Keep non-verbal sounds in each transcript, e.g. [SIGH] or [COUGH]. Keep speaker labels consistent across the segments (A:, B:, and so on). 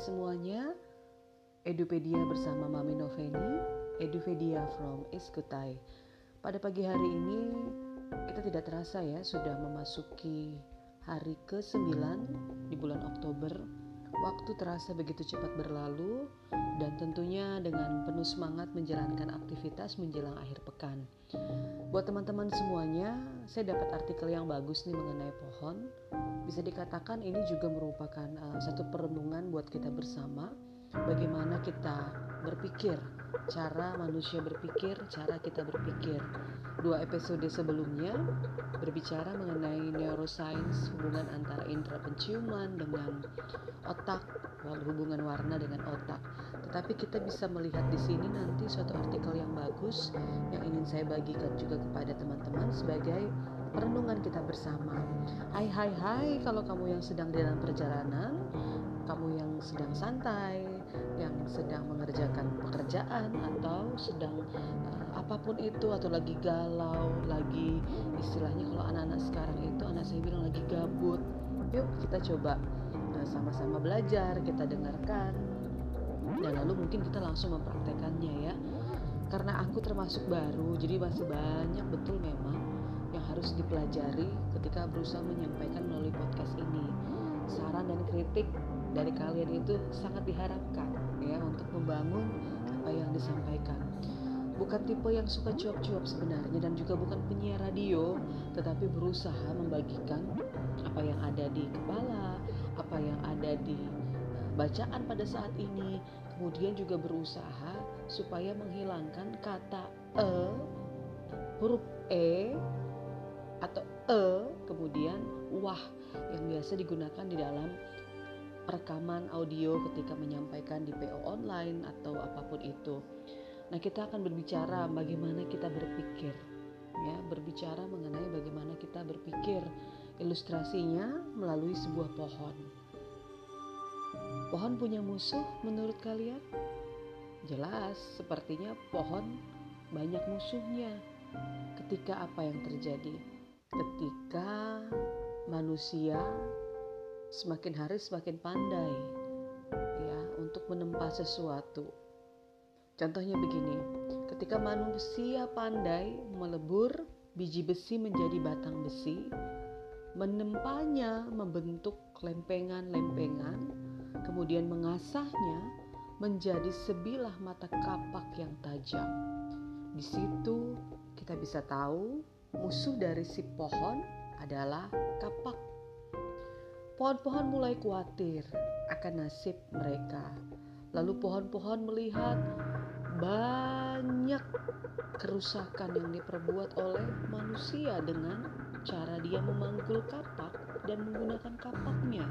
A: semuanya, Edupedia bersama Mami Noveni, Edupedia from Iskutai. Pada pagi hari ini, kita tidak terasa ya sudah memasuki hari ke-9 di bulan Oktober. Waktu terasa begitu cepat berlalu dan tentunya dengan penuh semangat menjalankan aktivitas menjelang akhir pekan. Buat teman-teman semuanya, saya dapat artikel yang bagus nih mengenai pohon. Bisa dikatakan ini juga merupakan uh, satu perenungan buat kita bersama bagaimana kita berpikir, cara manusia berpikir, cara kita berpikir. Dua episode sebelumnya berbicara mengenai neuroscience, hubungan antara indera penciuman dengan otak, lalu hubungan warna dengan otak. Tetapi kita bisa melihat di sini nanti suatu artikel yang bagus yang ingin saya bagikan juga kepada teman-teman sebagai perenungan kita bersama. Hai hai hai kalau kamu yang sedang dalam perjalanan, kamu yang sedang santai, yang sedang mengerjakan pekerjaan atau sedang uh, apa pun itu atau lagi galau, lagi istilahnya kalau anak-anak sekarang itu anak saya bilang lagi gabut. Yuk kita coba sama sama-sama belajar, kita dengarkan dan lalu mungkin kita langsung mempraktekannya ya. Karena aku termasuk baru, jadi masih banyak betul memang harus dipelajari ketika berusaha menyampaikan melalui podcast ini. Saran dan kritik dari kalian itu sangat diharapkan ya untuk membangun apa yang disampaikan. Bukan tipe yang suka cuap-cuap sebenarnya dan juga bukan penyiar radio, tetapi berusaha membagikan apa yang ada di kepala, apa yang ada di eh, bacaan pada saat ini, kemudian juga berusaha supaya menghilangkan kata e, huruf e atau e, kemudian wah yang biasa digunakan di dalam rekaman audio ketika menyampaikan di PO online atau apa pun itu. Nah, kita akan berbicara bagaimana kita berpikir, ya, berbicara mengenai bagaimana kita berpikir. Ilustrasinya melalui sebuah pohon. Pohon punya musuh menurut kalian? Jelas, sepertinya pohon banyak musuhnya. Ketika apa yang terjadi? Ketika manusia semakin hari semakin pandai ya untuk menempa sesuatu. Contohnya begini, ketika manusia pandai melebur biji besi menjadi batang besi, menempanya membentuk lempengan-lempengan, kemudian mengasahnya menjadi sebilah mata kapak yang tajam. Di situ kita bisa tahu musuh dari si pohon adalah kapak Pohon-pohon mulai khawatir akan nasib mereka. Lalu pohon-pohon melihat banyak kerusakan yang diperbuat oleh manusia dengan cara dia memanggul kapak dan menggunakan kapaknya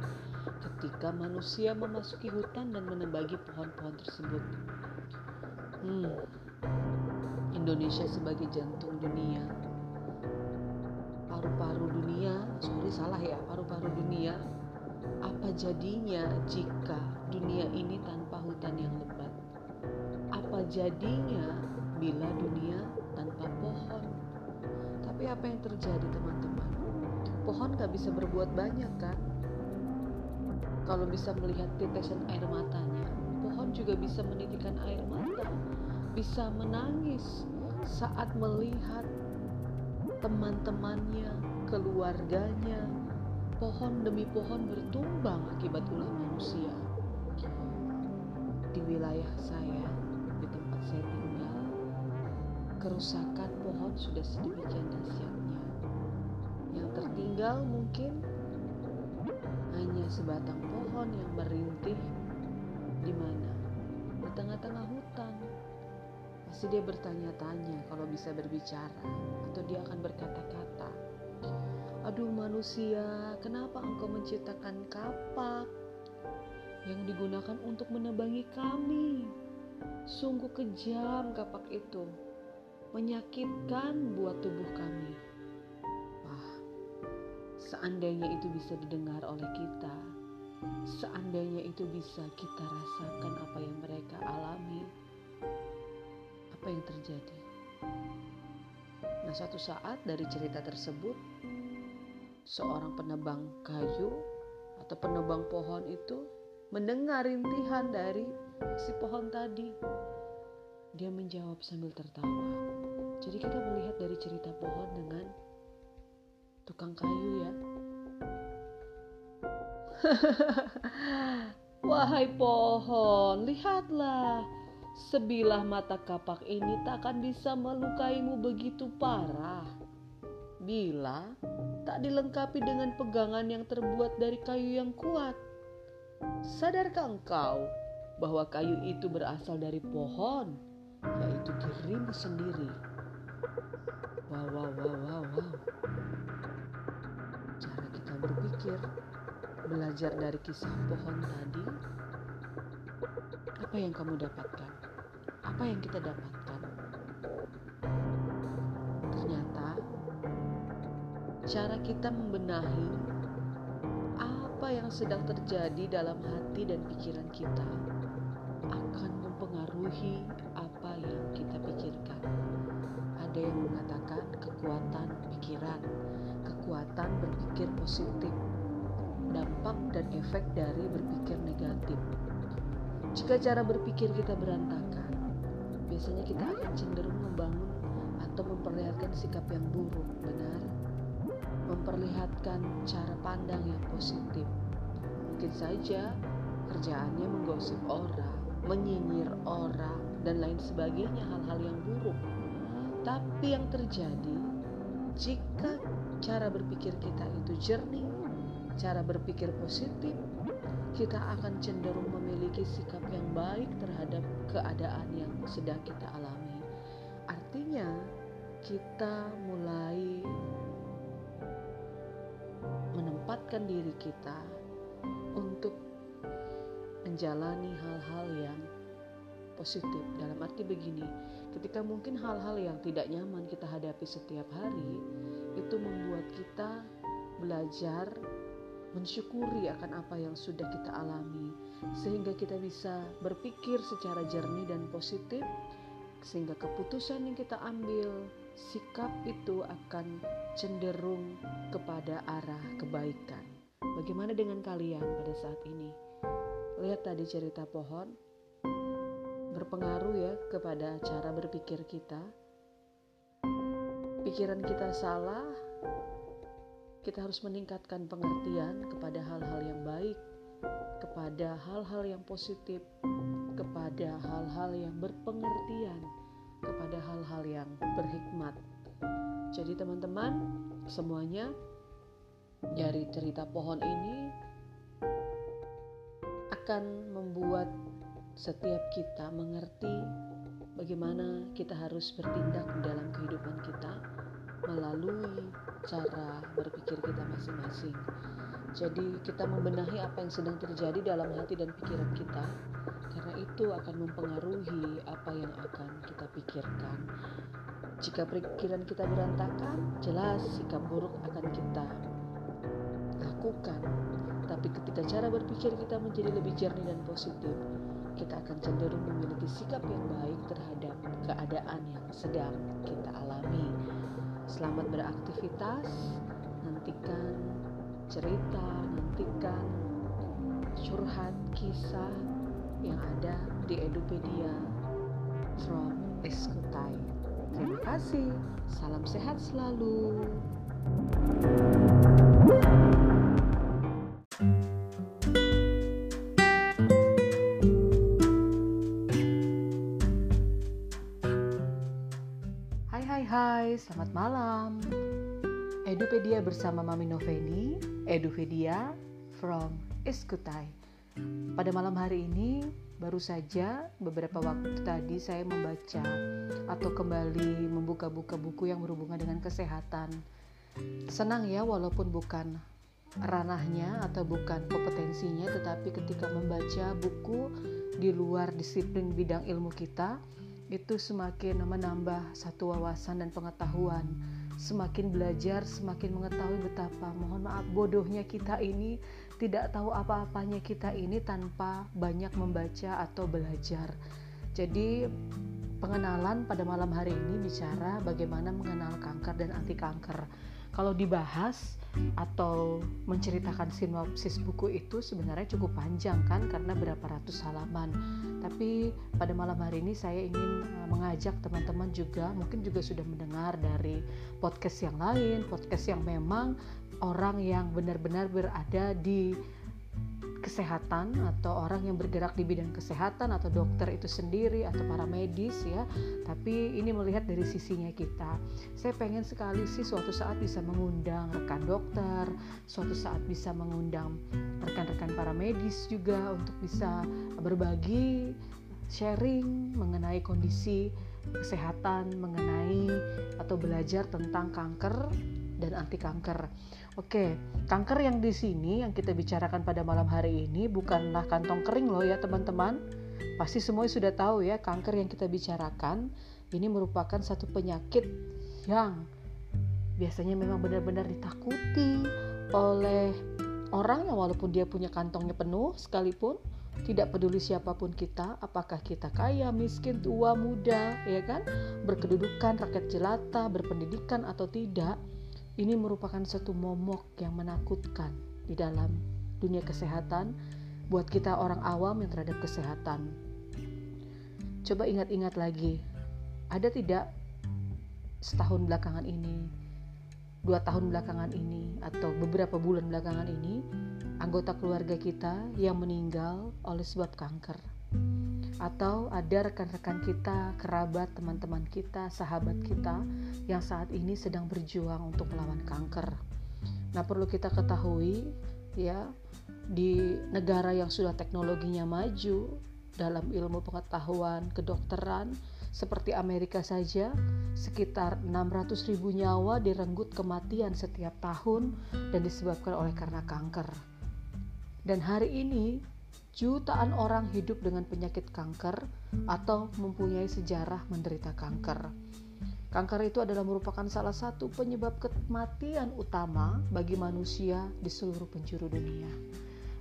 A: ketika manusia memasuki hutan dan menebagi pohon-pohon tersebut. Hmm, Indonesia sebagai jantung dunia, salah ya, paru-paru dunia apa jadinya jika dunia ini tanpa hutan yang lebat? Apa jadinya bila dunia tanpa pohon? Tapi apa yang terjadi teman-teman? Pohon gak bisa berbuat banyak kan? Kalau bisa melihat tetesan air matanya, pohon juga bisa menitikan air mata, bisa menangis saat melihat teman-temannya, keluarganya, pohon demi pohon bertumbang akibat ulah manusia. Di wilayah saya, di tempat saya tinggal, kerusakan pohon sudah sedemikian dahsyatnya. Yang tertinggal mungkin hanya sebatang pohon yang merintih di mana? Di tengah-tengah hutan. Pasti dia bertanya-tanya kalau bisa berbicara atau dia akan berkata-kata Aduh manusia, kenapa engkau menciptakan kapak yang digunakan untuk menebangi kami? Sungguh kejam kapak itu, menyakitkan buat tubuh kami. Wah, seandainya itu bisa didengar oleh kita, seandainya itu bisa kita rasakan apa yang mereka alami, apa yang terjadi? Nah, suatu saat dari cerita tersebut, seorang penebang kayu atau penebang pohon itu mendengar rintihan dari si pohon tadi. Dia menjawab sambil tertawa. Jadi kita melihat dari cerita pohon dengan tukang kayu ya. [LAUGHS] Wahai pohon, lihatlah. Sebilah mata kapak ini tak akan bisa melukaimu begitu parah. Bila tak dilengkapi dengan pegangan yang terbuat dari kayu yang kuat. Sadarkah engkau bahwa kayu itu berasal dari pohon, yaitu dirimu sendiri? Wow, wow, wow, wow, wow. Cara kita berpikir belajar dari kisah pohon tadi, apa yang kamu dapatkan? Apa yang kita dapatkan? Cara kita membenahi apa yang sedang terjadi dalam hati dan pikiran kita akan mempengaruhi apa yang kita pikirkan. Ada yang mengatakan kekuatan pikiran, kekuatan berpikir positif, dampak dan efek dari berpikir negatif. Jika cara berpikir kita berantakan, biasanya kita akan cenderung membangun atau memperlihatkan sikap yang buruk, benar? Memperlihatkan cara pandang yang positif. Mungkin saja kerjaannya menggosip orang, menyinyir orang, dan lain sebagainya hal-hal yang buruk. Tapi yang terjadi jika cara berpikir kita itu jernih, cara berpikir positif, kita akan cenderung memiliki sikap yang baik terhadap keadaan yang sedang kita alami. Artinya, kita mulai menempatkan diri kita untuk menjalani hal-hal yang positif. Dalam arti begini, ketika mungkin hal-hal yang tidak nyaman kita hadapi setiap hari, itu membuat kita belajar mensyukuri akan apa yang sudah kita alami, sehingga kita bisa berpikir secara jernih dan positif, sehingga keputusan yang kita ambil, sikap itu akan cenderung kepada arah kebaikan. Bagaimana dengan kalian pada saat ini? Lihat tadi cerita pohon, berpengaruh ya kepada cara berpikir kita. Pikiran kita salah, kita harus meningkatkan pengertian kepada hal-hal yang baik, kepada hal-hal yang positif, kepada hal-hal yang berpengertian, kepada hal-hal yang berhikmat. Jadi teman-teman, semuanya dari cerita pohon ini akan membuat setiap kita mengerti bagaimana kita harus bertindak dalam kehidupan kita melalui cara berpikir kita masing-masing. Jadi kita membenahi apa yang sedang terjadi dalam hati dan pikiran kita karena itu akan mempengaruhi apa yang akan kita pikirkan. Jika pikiran kita berantakan, jelas sikap buruk akan kita lakukan. Tapi ketika cara berpikir kita menjadi lebih jernih dan positif, kita akan cenderung memiliki sikap yang baik terhadap keadaan yang sedang kita alami. Selamat beraktivitas, nantikan cerita, nantikan curhat kisah yang ada di Edupedia from Eskutai. Terima kasih, salam sehat selalu. Hai hai hai, selamat malam. Edupedia bersama Mami Noveni, Edupedia from Eskutai. Pada malam hari ini, baru saja beberapa waktu tadi saya membaca atau kembali membuka-buka buku yang berhubungan dengan kesehatan. Senang ya walaupun bukan ranahnya atau bukan kompetensinya, tetapi ketika membaca buku di luar disiplin bidang ilmu kita, itu semakin menambah satu wawasan dan pengetahuan. Semakin belajar, semakin mengetahui betapa mohon maaf bodohnya kita ini tidak tahu apa-apanya kita ini tanpa banyak membaca atau belajar. Jadi pengenalan pada malam hari ini bicara bagaimana mengenal kanker dan anti kanker. kalau dibahas atau menceritakan sinopsis buku itu sebenarnya cukup panjang kan karena berapa ratus halaman. Tapi pada malam hari ini saya ingin eh, mengajak teman-teman juga mungkin juga sudah mendengar dari podcast yang lain, podcast yang memang orang yang benar-benar berada di kesehatan atau orang yang bergerak di bidang kesehatan atau dokter itu sendiri atau para medis ya. Tapi ini melihat dari sisinya kita. Saya pengen sekali sih suatu saat bisa mengundang rekan dokter suatu saat bisa mengundang rekan-rekan para medis juga untuk bisa berbagi sharing mengenai kondisi kesehatan mengenai atau belajar tentang kanker dan anti kanker. Oke, kanker yang di sini yang kita bicarakan pada malam hari ini bukanlah kantong kering loh ya teman-teman. Pasti semuanya sudah tahu ya kanker yang kita bicarakan ini merupakan satu penyakit yang biasanya memang benar-benar ditakuti oleh orang yang walaupun dia punya kantongnya penuh sekalipun tidak peduli siapa pun kita, apakah kita kaya, miskin, tua, muda, ya kan, berkedudukan, rakyat jelata, berpendidikan atau tidak, ini merupakan satu momok yang menakutkan di dalam dunia kesehatan buat kita orang awam yang terhadap kesehatan. Coba ingat-ingat lagi, ada tidak setahun belakangan ini, dua tahun belakangan ini, atau beberapa bulan belakangan ini, anggota keluarga kita yang meninggal oleh sebab kanker? Atau ada rekan-rekan kita, kerabat, teman-teman kita, sahabat kita yang saat ini sedang berjuang untuk melawan kanker. Nah, perlu kita ketahui ya, di negara yang sudah teknologinya maju dalam ilmu pengetahuan kedokteran seperti Amerika saja, sekitar 600 ribu nyawa direnggut kematian setiap tahun dan disebabkan oleh karena kanker. Dan hari ini jutaan orang hidup dengan penyakit kanker atau mempunyai sejarah menderita kanker. Kanker itu adalah merupakan salah satu penyebab kematian utama bagi manusia di seluruh penjuru dunia.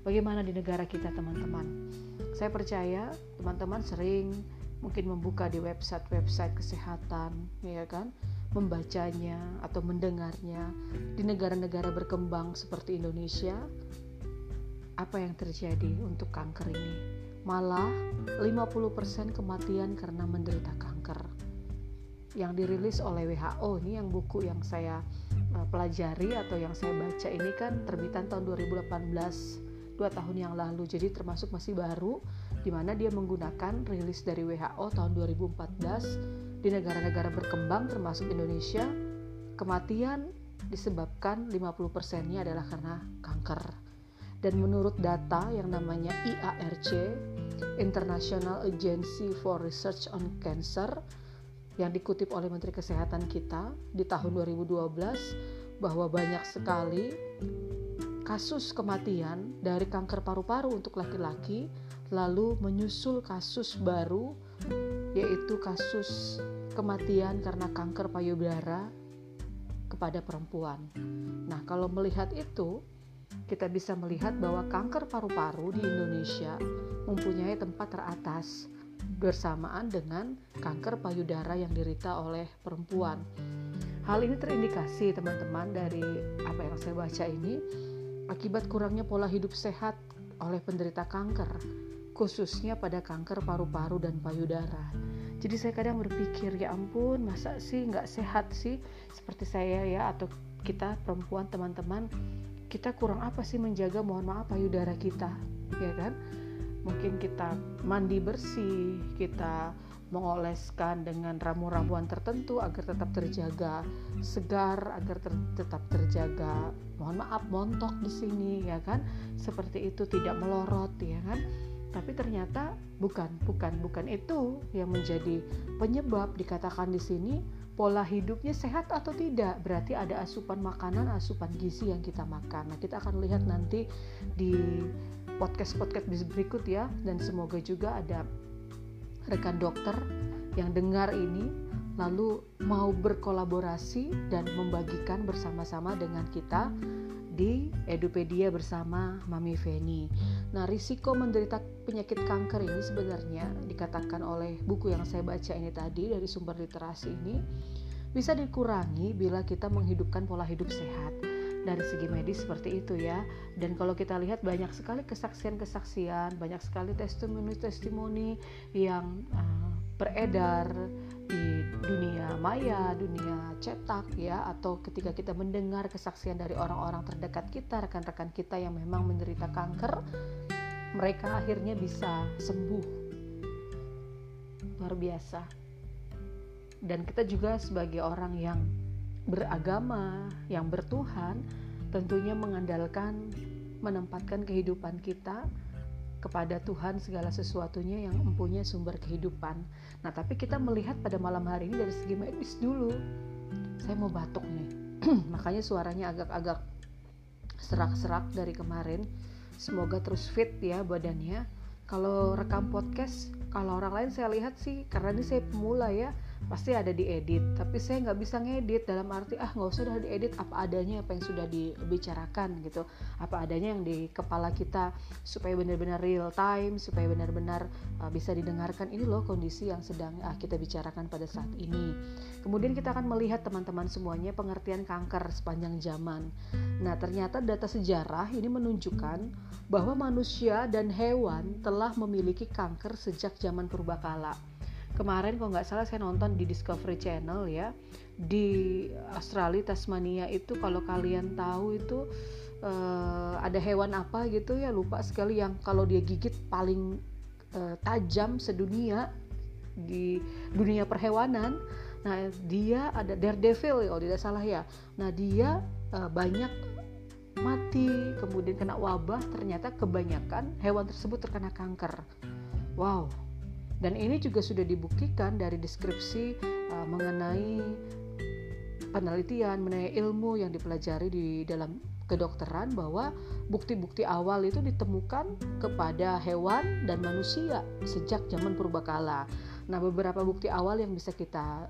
A: Bagaimana di negara kita, teman-teman? Saya percaya teman-teman sering mungkin membuka di website-website kesehatan, ya kan? Membacanya atau mendengarnya di negara-negara berkembang seperti Indonesia, apa yang terjadi untuk kanker ini. Malah 50% kematian karena menderita kanker. Yang dirilis oleh WHO ini yang buku yang saya uh, pelajari atau yang saya baca ini kan terbitan tahun 2018, dua tahun yang lalu. Jadi termasuk masih baru di mana dia menggunakan rilis dari WHO tahun 2014 di negara-negara berkembang termasuk Indonesia kematian disebabkan 50%-nya adalah karena kanker dan menurut data yang namanya IARC International Agency for Research on Cancer yang dikutip oleh Menteri Kesehatan kita di tahun 2012 bahwa banyak sekali kasus kematian dari kanker paru-paru untuk laki-laki lalu menyusul kasus baru yaitu kasus kematian karena kanker payudara kepada perempuan. Nah, kalau melihat itu, kita bisa melihat bahwa kanker paru-paru di Indonesia mempunyai tempat teratas bersamaan dengan kanker payudara yang dirita oleh perempuan. Hal ini terindikasi teman-teman dari apa yang saya baca ini akibat kurangnya pola hidup sehat oleh penderita kanker, khususnya pada kanker paru-paru dan payudara. Jadi saya kadang berpikir ya ampun masa sih nggak sehat sih seperti saya ya atau kita perempuan teman-teman kita kurang apa sih menjaga? Mohon maaf payudara kita. Ya kan? Mungkin kita mandi bersih kita mengoleskan dengan ramu-ramuan tertentu agar tetap terjaga segar agar ter tetap terjaga mohon maaf montok di sini ya kan? Seperti itu tidak melorot ya kan? Tapi ternyata bukan bukan bukan itu yang menjadi penyebab dikatakan di sini pola hidupnya sehat atau tidak? Berarti ada asupan makanan asupan gizi yang kita makan. Nah kita akan lihat nanti di podcast podcast berikut ya. Dan semoga juga ada rekan dokter yang dengar ini lalu mau berkolaborasi dan membagikan bersama-sama dengan kita di Edupedia bersama Mami Feni. Nah, risiko menderita penyakit kanker ini sebenarnya dikatakan oleh buku yang saya baca ini tadi dari sumber literasi ini bisa dikurangi bila kita menghidupkan pola hidup sehat dari segi medis seperti itu ya dan kalau kita lihat banyak sekali kesaksian-kesaksian banyak sekali testimoni-testimoni yang uh, beredar di dunia maya, dunia cetak ya atau ketika kita mendengar kesaksian dari orang-orang terdekat kita, rekan-rekan kita yang memang menderita kanker, mereka akhirnya bisa sembuh. Luar biasa. Dan kita juga sebagai orang yang beragama, yang bertuhan, tentunya mengandalkan menempatkan kehidupan kita kepada Tuhan segala sesuatunya yang mempunyai sumber kehidupan. Nah, tapi kita melihat pada malam hari ini dari segi medis dulu. Saya mau batuk nih. [CLEARS THROAT] Makanya suaranya agak-agak serak-serak dari kemarin. Semoga terus fit ya badannya. Kalau rekam podcast, kalau orang lain saya lihat sih karena ini saya pemula ya pasti ada diedit. Tapi saya nggak bisa ngedit dalam arti ah nggak usah udah diedit apa adanya apa yang sudah dibicarakan gitu. Apa adanya yang di kepala kita supaya benar-benar real time supaya benar-benar uh, bisa didengarkan. Ini loh kondisi yang sedang uh, kita bicarakan pada saat ini. Kemudian kita akan melihat teman-teman semuanya pengertian kanker sepanjang zaman. Nah ternyata data sejarah ini menunjukkan bahwa manusia dan hewan telah memiliki kanker sejak zaman purbakala kemarin kalau nggak salah saya nonton di Discovery Channel ya. Di Australia Tasmania itu kalau kalian tahu itu uh, ada hewan apa gitu ya lupa sekali yang kalau dia gigit paling uh, tajam sedunia di dunia perhewanan. Nah dia ada daredevil ya kalau tidak salah ya. Nah dia uh, banyak mati kemudian kena wabah ternyata kebanyakan hewan tersebut terkena kanker. Wow dan ini juga sudah dibuktikan dari deskripsi uh, mengenai penelitian mengenai ilmu yang dipelajari di dalam kedokteran bahwa bukti-bukti awal itu ditemukan kepada hewan dan manusia sejak zaman purbakala. Nah, beberapa bukti awal yang bisa kita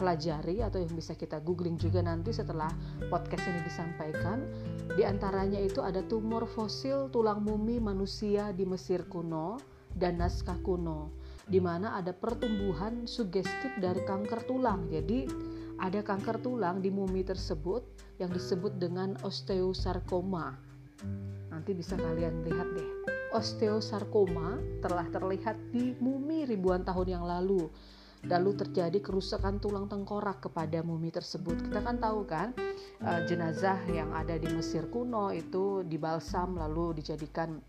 A: pelajari atau yang bisa kita googling juga nanti setelah podcast ini disampaikan. Di antaranya itu ada tumor fosil tulang mumi manusia di Mesir kuno dan naskah kuno di mana ada pertumbuhan sugestif dari kanker tulang. Jadi ada kanker tulang di mumi tersebut yang disebut dengan osteosarkoma. Nanti bisa kalian lihat deh. Osteosarkoma telah terlihat di mumi ribuan tahun yang lalu. Lalu terjadi kerusakan tulang tengkorak kepada mumi tersebut. Kita kan tahu kan uh, jenazah yang ada di Mesir kuno itu dibalsam lalu dijadikan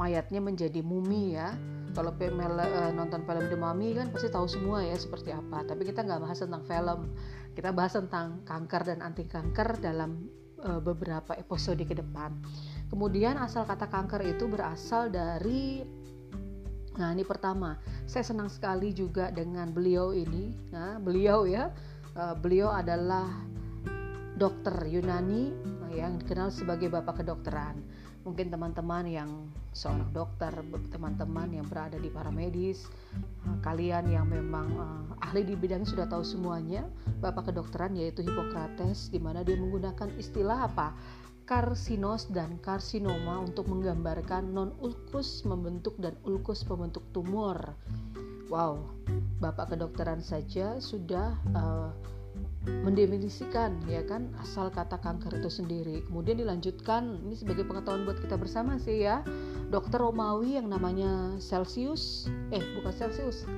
A: mayatnya menjadi mumi ya kalau pemel uh, nonton film The Mummy kan pasti tahu semua ya seperti apa. Tapi kita nggak bahas tentang film. Kita bahas tentang kanker dan anti kanker dalam uh, beberapa episode ke depan. Kemudian asal kata kanker itu berasal dari nah ini pertama. Saya senang sekali juga dengan beliau ini. Nah beliau ya uh, beliau adalah dokter Yunani yang dikenal sebagai bapak kedokteran mungkin teman-teman yang seorang dokter, teman-teman yang berada di paramedis, eh, kalian yang memang uh, ahli di bidang sudah tahu semuanya, bapak kedokteran yaitu Hippocrates di mana dia menggunakan istilah apa? karsinos dan karsinoma untuk menggambarkan non ulkus membentuk dan ulkus pembentuk tumor. Wow, bapak kedokteran saja sudah uh, mendefinisikan ya kan asal kata kanker itu sendiri. Kemudian dilanjutkan ini sebagai pengetahuan buat kita bersama sih ya. Dokter Romawi yang namanya Celsius, eh bukan Celsius,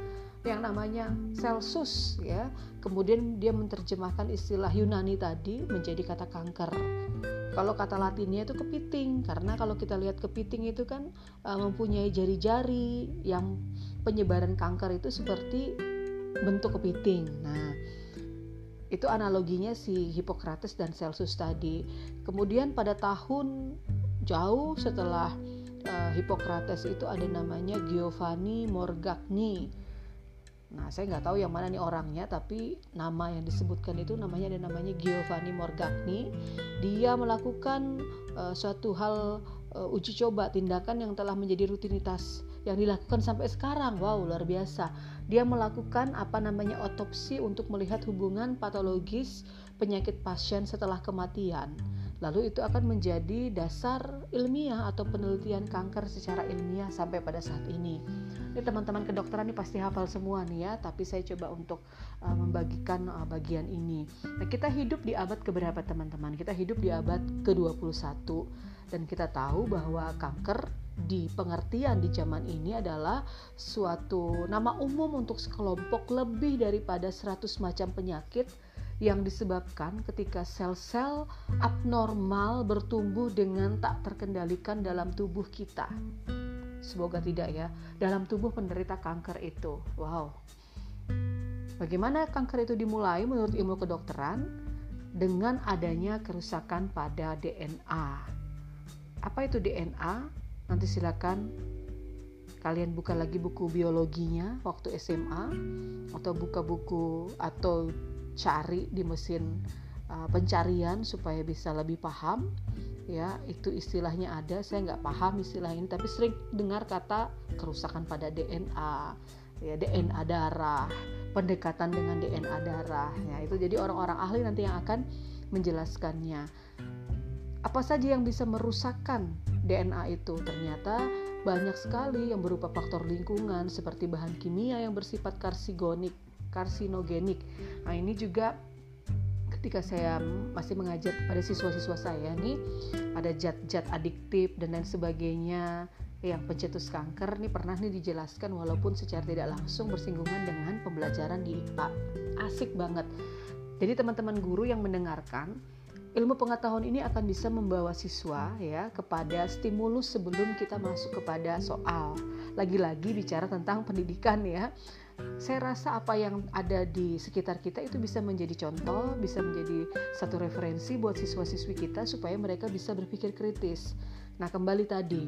A: yang namanya Celsus ya. Kemudian dia menerjemahkan istilah Yunani tadi menjadi kata kanker. Kalau kata Latinnya itu kepiting karena kalau kita lihat kepiting itu kan uh, mempunyai jari-jari yang penyebaran kanker itu seperti bentuk kepiting. Nah, itu analoginya si Hippocrates dan Celsus tadi. Kemudian pada tahun jauh setelah uh, Hippocrates itu ada namanya Giovanni Morgagni. Nah, saya nggak tahu yang mana nih orangnya, tapi nama yang disebutkan itu namanya ada namanya Giovanni Morgagni. Dia melakukan uh, suatu hal uh, uji coba tindakan yang telah menjadi rutinitas yang dilakukan sampai sekarang. Wow, luar biasa. Dia melakukan apa namanya otopsi untuk melihat hubungan patologis penyakit pasien setelah kematian. lalu itu akan menjadi dasar ilmiah atau penelitian kanker secara ilmiah sampai pada saat ini. Ini teman-teman kedokteran ini pasti hafal semua nih ya, tapi saya coba untuk uh, membagikan uh, bagian ini. Nah, kita hidup di abad keberapa teman-teman? Kita hidup di abad ke-21 dan kita tahu bahwa kanker di pengertian di zaman ini adalah suatu nama umum untuk sekelompok lebih daripada 100 macam penyakit yang disebabkan ketika sel-sel abnormal bertumbuh dengan tak terkendalikan dalam tubuh kita. Semoga tidak ya, dalam tubuh penderita kanker itu. Wow. Bagaimana kanker itu dimulai menurut ilmu kedokteran? Dengan adanya kerusakan pada DNA. Apa itu DNA? Nanti silakan kalian buka lagi buku biologinya waktu SMA atau buka buku atau cari di mesin uh, pencarian supaya bisa lebih paham. Ya itu istilahnya ada. Saya nggak paham istilah ini tapi sering dengar kata kerusakan pada DNA ya DNA darah pendekatan dengan DNA darah. Ya itu jadi orang-orang ahli nanti yang akan menjelaskannya. Apa saja yang bisa merusakkan DNA itu ternyata banyak sekali yang berupa faktor lingkungan seperti bahan kimia yang bersifat karsigonik, karsinogenik. Nah, ini juga ketika saya masih mengajar kepada siswa-siswa saya nih ada zat-zat adiktif dan lain sebagainya yang pencetus kanker nih pernah nih dijelaskan walaupun secara tidak langsung bersinggungan dengan pembelajaran di IPA. Asik banget. Jadi teman-teman guru yang mendengarkan Ilmu pengetahuan ini akan bisa membawa siswa ya kepada stimulus sebelum kita masuk kepada soal. Lagi-lagi bicara tentang pendidikan ya. Saya rasa apa yang ada di sekitar kita itu bisa menjadi contoh, bisa menjadi satu referensi buat siswa-siswi kita supaya mereka bisa berpikir kritis. Nah, kembali tadi,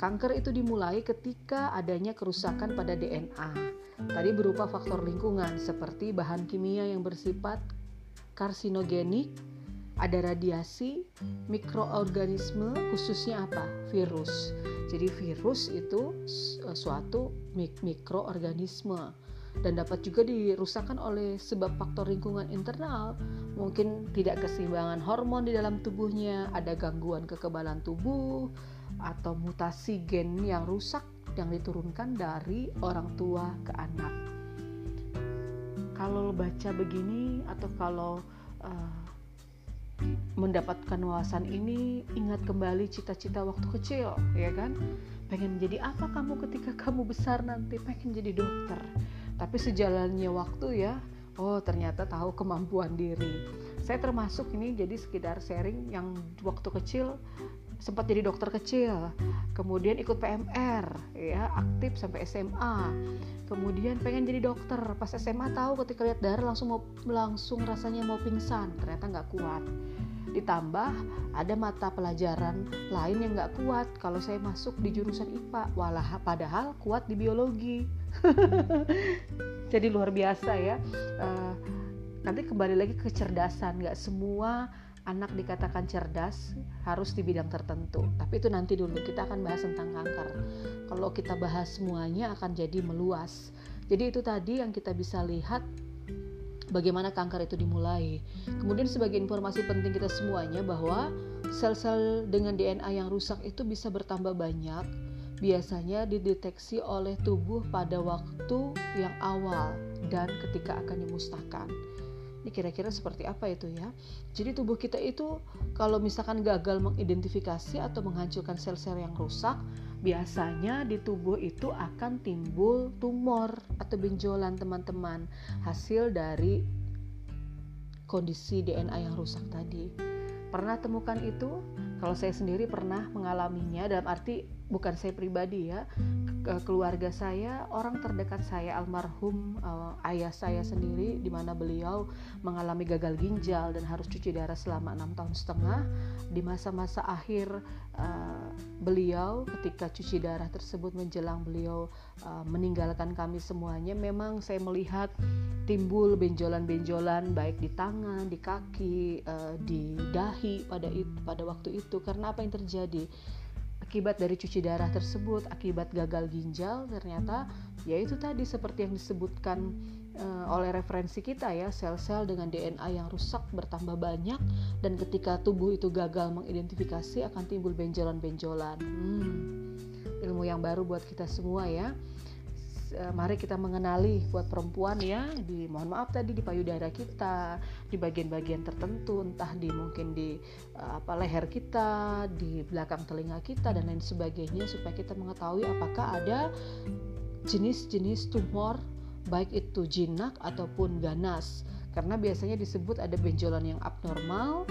A: kanker itu dimulai ketika adanya kerusakan pada DNA. Tadi berupa faktor lingkungan seperti bahan kimia yang bersifat karsinogenik, ada radiasi, mikroorganisme khususnya apa? Virus. Jadi virus itu e, suatu mik mikroorganisme dan dapat juga dirusakkan oleh sebab faktor lingkungan internal, mungkin tidak keseimbangan hormon di dalam tubuhnya, ada gangguan kekebalan tubuh atau mutasi gen yang rusak yang diturunkan dari orang tua ke anak. Kalau baca begini atau kalau uh, mendapatkan wawasan ini ingat kembali cita-cita waktu kecil ya kan? Pengen jadi apa kamu ketika [LAUGHS] kamu besar nanti? Pengen jadi dokter. Tapi sejalannya waktu ya oh ternyata tahu kemampuan diri. Saya termasuk ini jadi sekedar sharing yang waktu kecil sempat jadi dokter kecil, kemudian ikut PMR, ya aktif sampai SMA, kemudian pengen jadi dokter, pas SMA tahu ketika lihat darah langsung mau langsung rasanya mau pingsan, ternyata nggak kuat. Ditambah ada mata pelajaran lain yang nggak kuat kalau saya masuk di jurusan IPA, walah padahal kuat di biologi. [LAUGHS] jadi luar biasa ya. Uh, nanti kembali lagi ke kecerdasan, nggak semua anak dikatakan cerdas harus di bidang tertentu. Tapi itu nanti dulu kita akan bahas tentang kanker. Kalau kita bahas semuanya akan jadi meluas. Jadi itu tadi yang kita bisa lihat bagaimana kanker itu dimulai. Kemudian sebagai informasi penting kita semuanya bahwa sel-sel dengan DNA yang rusak itu bisa bertambah banyak. Biasanya dideteksi oleh tubuh pada waktu yang awal dan ketika akan dimusnahkan. Ini kira-kira seperti apa itu ya? Jadi tubuh kita itu kalau misalkan gagal mengidentifikasi atau menghancurkan sel-sel yang rusak, biasanya di tubuh itu akan timbul tumor atau benjolan teman-teman hasil dari kondisi DNA yang rusak tadi. Pernah temukan itu? Kalau saya sendiri pernah mengalaminya dalam arti bukan saya pribadi ya keluarga saya orang terdekat saya almarhum uh, ayah saya sendiri di mana beliau mengalami gagal ginjal dan harus cuci darah selama enam tahun setengah. Di masa-masa akhir uh, beliau ketika cuci darah tersebut menjelang beliau uh, meninggalkan kami semuanya memang saya melihat timbul benjolan-benjolan baik di tangan di kaki uh, di dahi pada itu pada waktu itu. Karena apa yang terjadi akibat dari cuci darah tersebut, akibat gagal ginjal ternyata yaitu tadi seperti yang disebutkan uh, oleh referensi kita ya sel-sel dengan DNA yang rusak bertambah banyak dan ketika tubuh itu gagal mengidentifikasi akan timbul benjolan-benjolan. Hmm, ilmu yang baru buat kita semua ya. Uh, mari kita mengenali buat perempuan ya di mohon maaf tadi di payudara kita di bagian-bagian tertentu entah di mungkin di uh, apa leher kita di belakang telinga kita dan lain sebagainya supaya kita mengetahui apakah ada jenis-jenis tumor baik itu jinak ataupun ganas. Karena biasanya disebut ada benjolan yang abnormal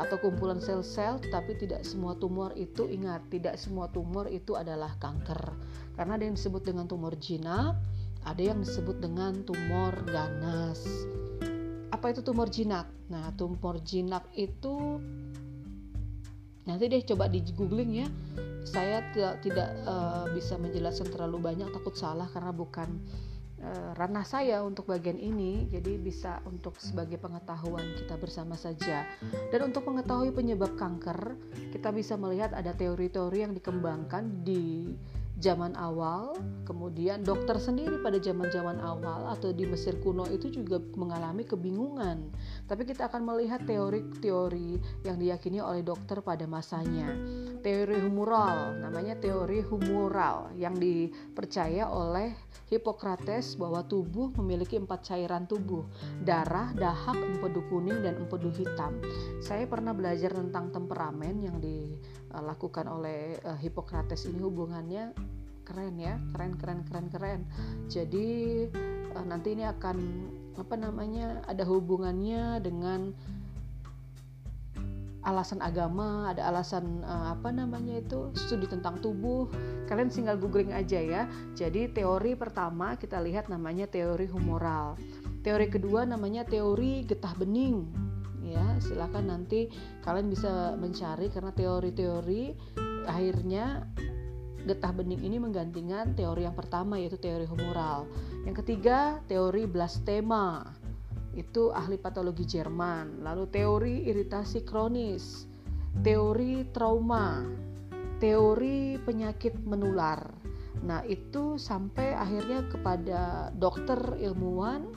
A: atau kumpulan sel-sel tetapi tidak semua tumor itu ingat tidak semua tumor itu adalah kanker. Karena ada yang disebut dengan tumor jinak ada yang disebut dengan tumor ganas. Apa itu tumor jinak nah tumor jinak itu nanti deh coba di googling ya. Saya tidak tidak uh, bisa menjelaskan terlalu banyak takut salah karena bukan ranah saya untuk bagian ini jadi bisa untuk sebagai pengetahuan kita bersama saja dan untuk mengetahui penyebab kanker kita bisa melihat ada teori-teori yang dikembangkan di zaman awal, kemudian dokter sendiri pada zaman-zaman awal atau di Mesir kuno itu juga mengalami kebingungan. Tapi kita akan melihat teori-teori yang diyakini oleh dokter pada masanya. Teori humoral, namanya teori humoral yang dipercaya oleh Hippocrates bahwa tubuh memiliki empat cairan tubuh, darah, dahak, empedu kuning, dan empedu hitam. Saya pernah belajar tentang temperamen yang dilakukan oleh uh, Hippocrates ini hubungannya keren ya, keren keren keren keren. Jadi uh, nanti ini akan apa namanya ada hubungannya dengan alasan agama, ada alasan uh, apa namanya itu studi tentang tubuh. Kalian tinggal googling aja ya. Jadi teori pertama kita lihat namanya teori humoral. Teori kedua namanya teori getah bening. Ya, silakan nanti kalian bisa mencari karena teori-teori akhirnya getah bening ini menggantikan teori yang pertama yaitu teori humoral. Yang ketiga, teori blastema itu ahli patologi Jerman. Lalu teori iritasi kronis, teori trauma, teori penyakit menular. Nah, itu sampai akhirnya kepada dokter ilmuwan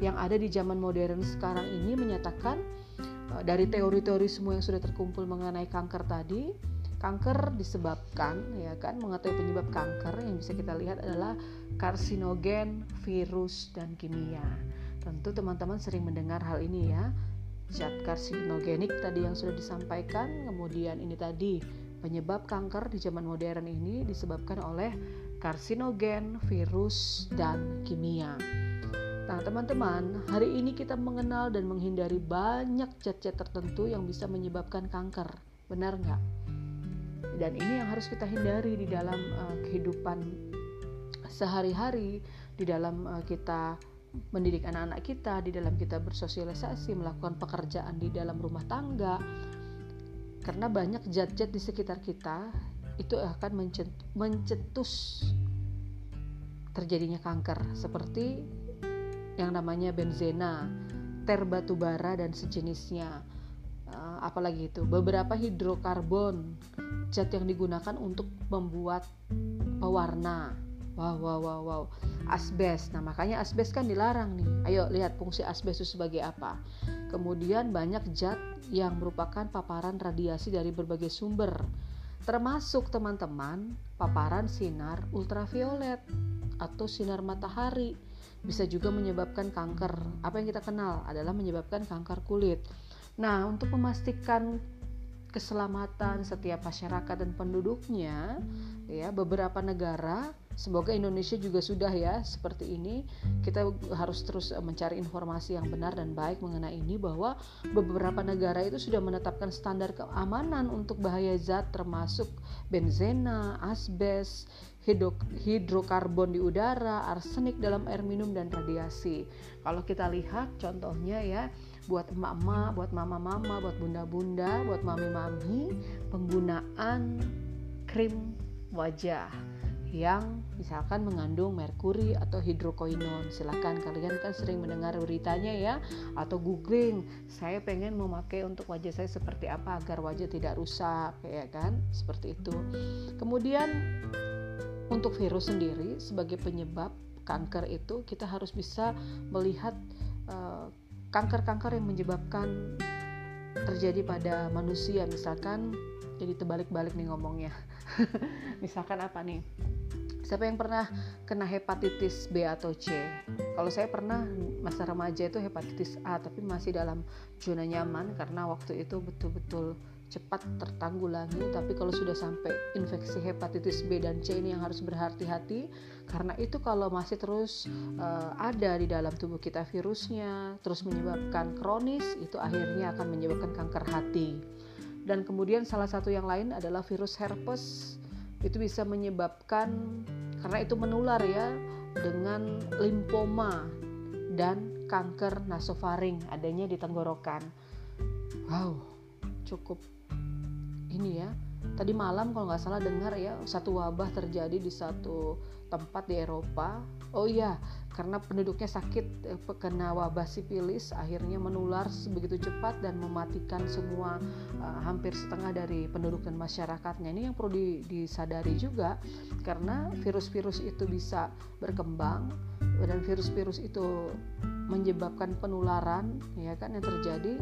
A: yang ada di zaman modern sekarang ini menyatakan eh, dari teori-teori semua yang sudah terkumpul mengenai kanker tadi, kanker disebabkan ya kan mengetahui penyebab kanker yang bisa kita lihat adalah karsinogen, virus dan kimia. Tentu teman-teman sering mendengar hal ini ya. Zat karsinogenik tadi yang sudah disampaikan, kemudian ini tadi penyebab kanker di zaman modern ini disebabkan oleh karsinogen, virus, dan kimia. Nah, teman-teman, hari ini kita mengenal dan menghindari banyak zat-zat tertentu yang bisa menyebabkan kanker. Benar nggak? Dan ini yang harus kita hindari di dalam uh, kehidupan sehari-hari, di dalam uh, kita mendidik anak-anak kita, di dalam kita bersosialisasi, melakukan pekerjaan di dalam rumah tangga. Karena banyak zat-zat di sekitar kita itu akan mencetus terjadinya kanker seperti yang namanya benzena, ter batu bara dan sejenisnya. Uh, apalagi itu beberapa hidrokarbon zat yang digunakan untuk membuat pewarna Wow, wow, wow, wow. Asbes. Nah, makanya asbes kan dilarang nih. Ayo lihat fungsi asbes itu sebagai apa. Kemudian banyak zat yang merupakan paparan radiasi dari berbagai sumber. Termasuk teman-teman paparan sinar ultraviolet atau sinar matahari bisa juga menyebabkan kanker. Apa yang kita kenal adalah menyebabkan kanker kulit. Nah, untuk memastikan keselamatan setiap masyarakat dan penduduknya, ya beberapa negara Semoga Indonesia juga sudah ya seperti ini. Kita harus terus eh, mencari informasi yang benar dan baik mengenai ini bahwa beberapa negara itu sudah menetapkan standar keamanan untuk bahaya zat termasuk benzena, asbes, hidrokarbon di udara, arsenik dalam air minum dan radiasi. Kalau kita lihat contohnya ya buat emak-emak, buat mama-mama, buat bunda-bunda, buat mami-mami, penggunaan krim wajah yang misalkan mengandung merkuri atau hidrokoinon. Silahkan kalian kan sering mendengar beritanya ya atau googling. Saya pengen memakai untuk wajah saya seperti apa agar wajah tidak rusak ya kan? Seperti itu. Kemudian untuk virus sendiri sebagai penyebab kanker itu kita harus bisa melihat kanker kanker-kanker yang menyebabkan terjadi pada manusia misalkan jadi terbalik-balik nih ngomongnya [LAUGHS] misalkan apa nih Siapa yang pernah kena hepatitis B atau C? Kalau saya pernah masa remaja itu hepatitis A, tapi masih dalam zona nyaman karena waktu itu betul-betul cepat tertanggulangi. Tapi kalau sudah sampai infeksi hepatitis B dan C ini yang harus berhati-hati karena itu kalau masih terus uh, ada di dalam tubuh kita virusnya, terus menyebabkan kronis, itu akhirnya akan menyebabkan kanker hati. Dan kemudian salah satu yang lain adalah virus herpes itu bisa menyebabkan karena itu menular ya dengan limfoma dan kanker nasofaring adanya di tenggorokan. Wow, cukup ini ya. Tadi malam kalau nggak salah dengar ya satu wabah terjadi di satu tempat di Eropa. Oh iya, karena penduduknya sakit eh, kena wabah sipilis akhirnya menular begitu cepat dan mematikan semua uh, hampir setengah dari penduduk dan masyarakatnya ini yang perlu di, disadari juga karena virus-virus itu bisa berkembang dan virus-virus itu menyebabkan penularan ya kan yang terjadi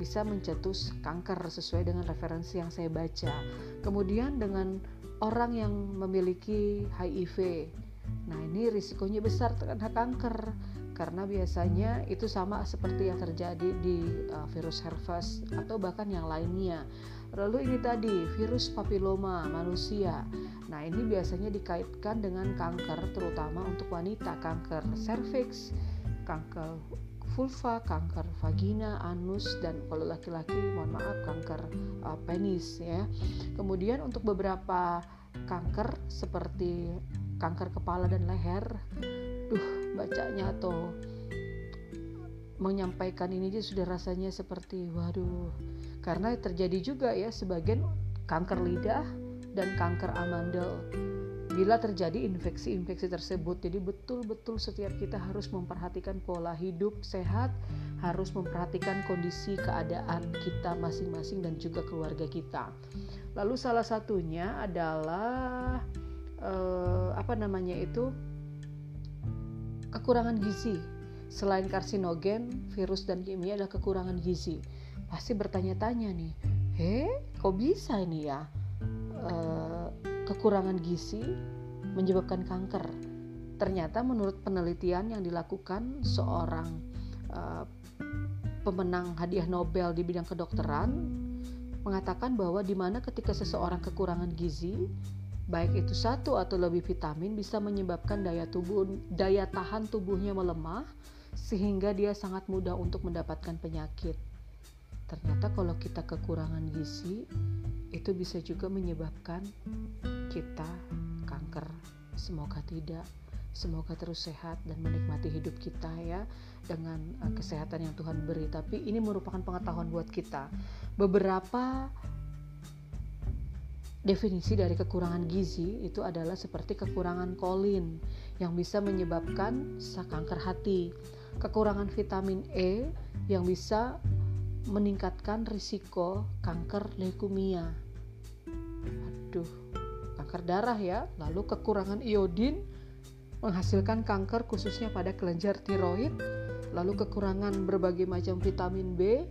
A: bisa mencetus kanker sesuai dengan referensi yang saya baca. Kemudian dengan orang yang memiliki HIV Nah, ini risikonya besar terkena kanker karena biasanya itu sama seperti yang terjadi di uh, virus herpes atau bahkan yang lainnya. Lalu ini tadi virus papiloma manusia. Nah, ini biasanya dikaitkan dengan kanker terutama untuk wanita, kanker serviks, kanker vulva, kanker vagina, anus dan kalau laki-laki mohon maaf kanker uh, penis ya. Kemudian untuk beberapa kanker seperti kanker kepala dan leher duh bacanya atau menyampaikan ini aja sudah rasanya seperti waduh karena terjadi juga ya sebagian kanker lidah dan kanker amandel bila terjadi infeksi-infeksi tersebut. Jadi betul-betul setiap kita harus memperhatikan pola hidup sehat, harus memperhatikan kondisi keadaan kita masing-masing dan juga keluarga kita. Lalu salah satunya adalah uh, apa namanya itu kekurangan gizi. Selain karsinogen, virus dan kimia adalah kekurangan gizi. Pasti bertanya-tanya nih, he, kok bisa ini ya? Uh, kekurangan gizi menyebabkan kanker. Ternyata menurut penelitian yang dilakukan seorang uh, pemenang hadiah Nobel di bidang kedokteran mengatakan bahwa di mana ketika seseorang kekurangan gizi, baik itu satu atau lebih vitamin bisa menyebabkan daya tubuh daya tahan tubuhnya melemah sehingga dia sangat mudah untuk mendapatkan penyakit. Ternyata kalau kita kekurangan gizi itu bisa juga menyebabkan kita kanker. Semoga tidak. Semoga terus sehat dan menikmati hidup kita ya dengan uh, kesehatan yang Tuhan beri. Tapi ini merupakan pengetahuan buat kita. Beberapa Definisi dari kekurangan gizi itu adalah seperti kekurangan kolin yang bisa menyebabkan kanker hati, kekurangan vitamin E yang bisa meningkatkan risiko kanker leukemia. Aduh, kanker darah ya. Lalu kekurangan iodin menghasilkan kanker khususnya pada kelenjar tiroid. Lalu kekurangan berbagai macam vitamin B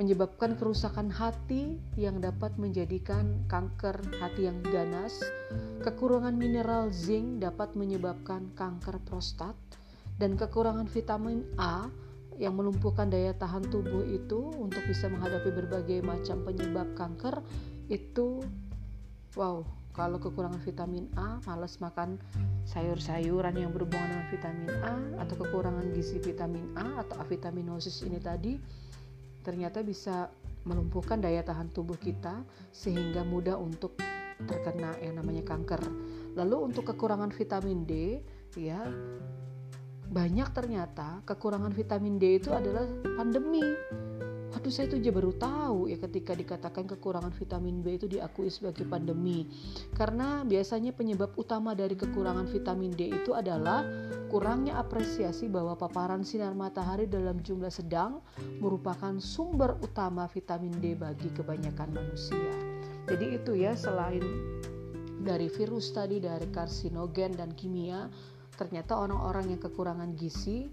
A: menyebabkan kerusakan hati yang dapat menjadikan kanker hati yang ganas. Kekurangan mineral zinc dapat menyebabkan kanker prostat dan kekurangan vitamin A yang melumpuhkan daya tahan tubuh itu untuk bisa menghadapi berbagai macam penyebab kanker itu wow kalau kekurangan vitamin A males makan sayur-sayuran yang berhubungan dengan vitamin A atau kekurangan gizi vitamin A atau avitaminosis ini tadi ternyata bisa melumpuhkan daya tahan tubuh kita sehingga mudah untuk terkena yang namanya kanker. Lalu untuk kekurangan vitamin D, ya banyak ternyata kekurangan vitamin D itu adalah pandemi Waduh saya tuh aja baru tahu ya ketika dikatakan kekurangan vitamin B itu diakui sebagai pandemi. Karena biasanya penyebab utama dari kekurangan vitamin D itu adalah kurangnya apresiasi bahwa paparan sinar matahari dalam jumlah sedang merupakan sumber utama vitamin D bagi kebanyakan manusia. Jadi itu ya selain dari virus tadi, dari karsinogen dan kimia, ternyata orang-orang yang kekurangan gizi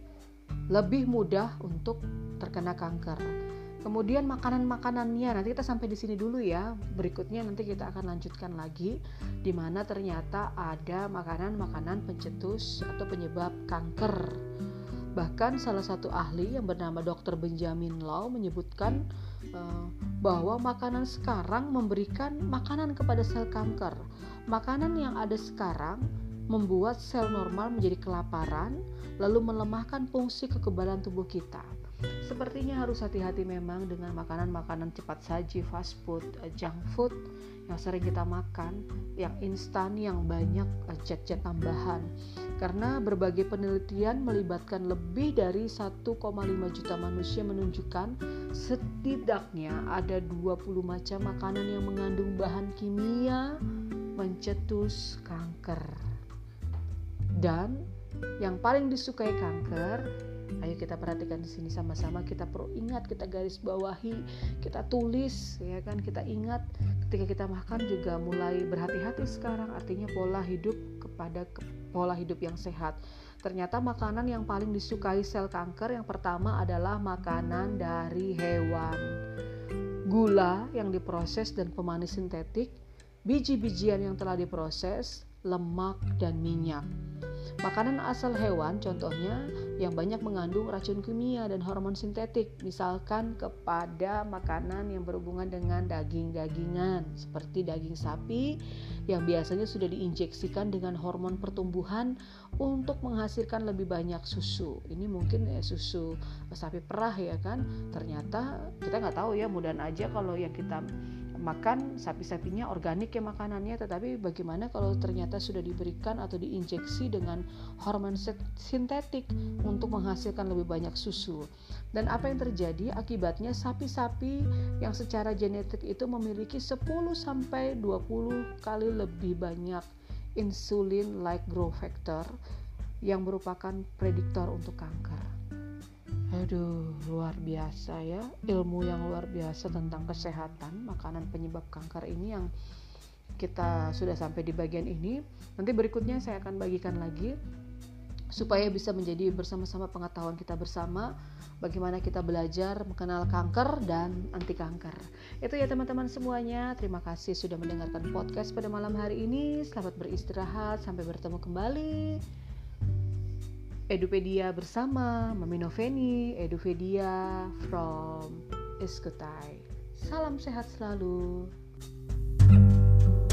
A: lebih mudah untuk terkena kanker. Kemudian makanan-makanannya nanti kita sampai di sini dulu ya. Berikutnya nanti kita akan lanjutkan lagi di mana ternyata ada makanan-makanan pencetus atau penyebab kanker. Bahkan salah satu ahli yang bernama Dr. Benjamin Lau menyebutkan uh, bahwa makanan sekarang memberikan makanan kepada sel kanker. Makanan yang ada sekarang membuat sel normal menjadi kelaparan, lalu melemahkan fungsi kekebalan tubuh kita. Sepertinya harus hati-hati memang dengan makanan-makanan cepat saji, fast food, eh, junk food yang sering kita makan, yang instan, yang banyak eh, zat-zat tambahan. Karena berbagai penelitian melibatkan lebih dari 1,5 juta manusia menunjukkan setidaknya ada 20 macam makanan yang mengandung bahan kimia mencetus kanker. Dan yang paling disukai kanker Ayo kita perhatikan di sini sama-sama. Kita perlu ingat kita garis bawahi kita tulis ya kan? Kita ingat ketika kita makan juga mulai berhati-hati sekarang. Artinya pola hidup kepada ke, pola hidup yang sehat. Ternyata makanan yang paling disukai sel kanker yang pertama adalah makanan dari hewan. Gula yang diproses dan pemanis sintetik biji-bijian yang telah diproses lemak dan minyak Makanan asal hewan contohnya yang banyak mengandung racun kimia dan hormon sintetik, misalkan kepada makanan yang berhubungan dengan daging-dagingan seperti daging sapi yang biasanya sudah diinjeksikan dengan hormon pertumbuhan untuk menghasilkan lebih banyak susu. Ini mungkin ya susu sapi perah ya kan. Ternyata kita nggak tahu ya, mudah aja kalau yang kita makan sapi-sapinya organik ya makanannya tetapi bagaimana kalau ternyata sudah diberikan atau diinjeksi dengan hormon sintetik untuk menghasilkan lebih banyak susu dan apa yang terjadi akibatnya sapi-sapi yang secara genetik itu memiliki 10 sampai 20 kali lebih banyak insulin like growth factor yang merupakan prediktor untuk kanker. Aduh, luar biasa ya. Ilmu yang luar biasa tentang kesehatan makanan penyebab kanker ini yang kita sudah sampai di bagian ini. Nanti berikutnya saya akan bagikan lagi supaya bisa menjadi bersama-sama pengetahuan kita bersama bagaimana kita belajar mengenal kanker dan anti kanker. Itu ya teman-teman semuanya. Terima kasih sudah mendengarkan podcast pada malam hari ini. Selamat beristirahat. Sampai bertemu kembali. Edupedia bersama Maminoveni, Edupedia from Eskutai. Salam sehat selalu. thank you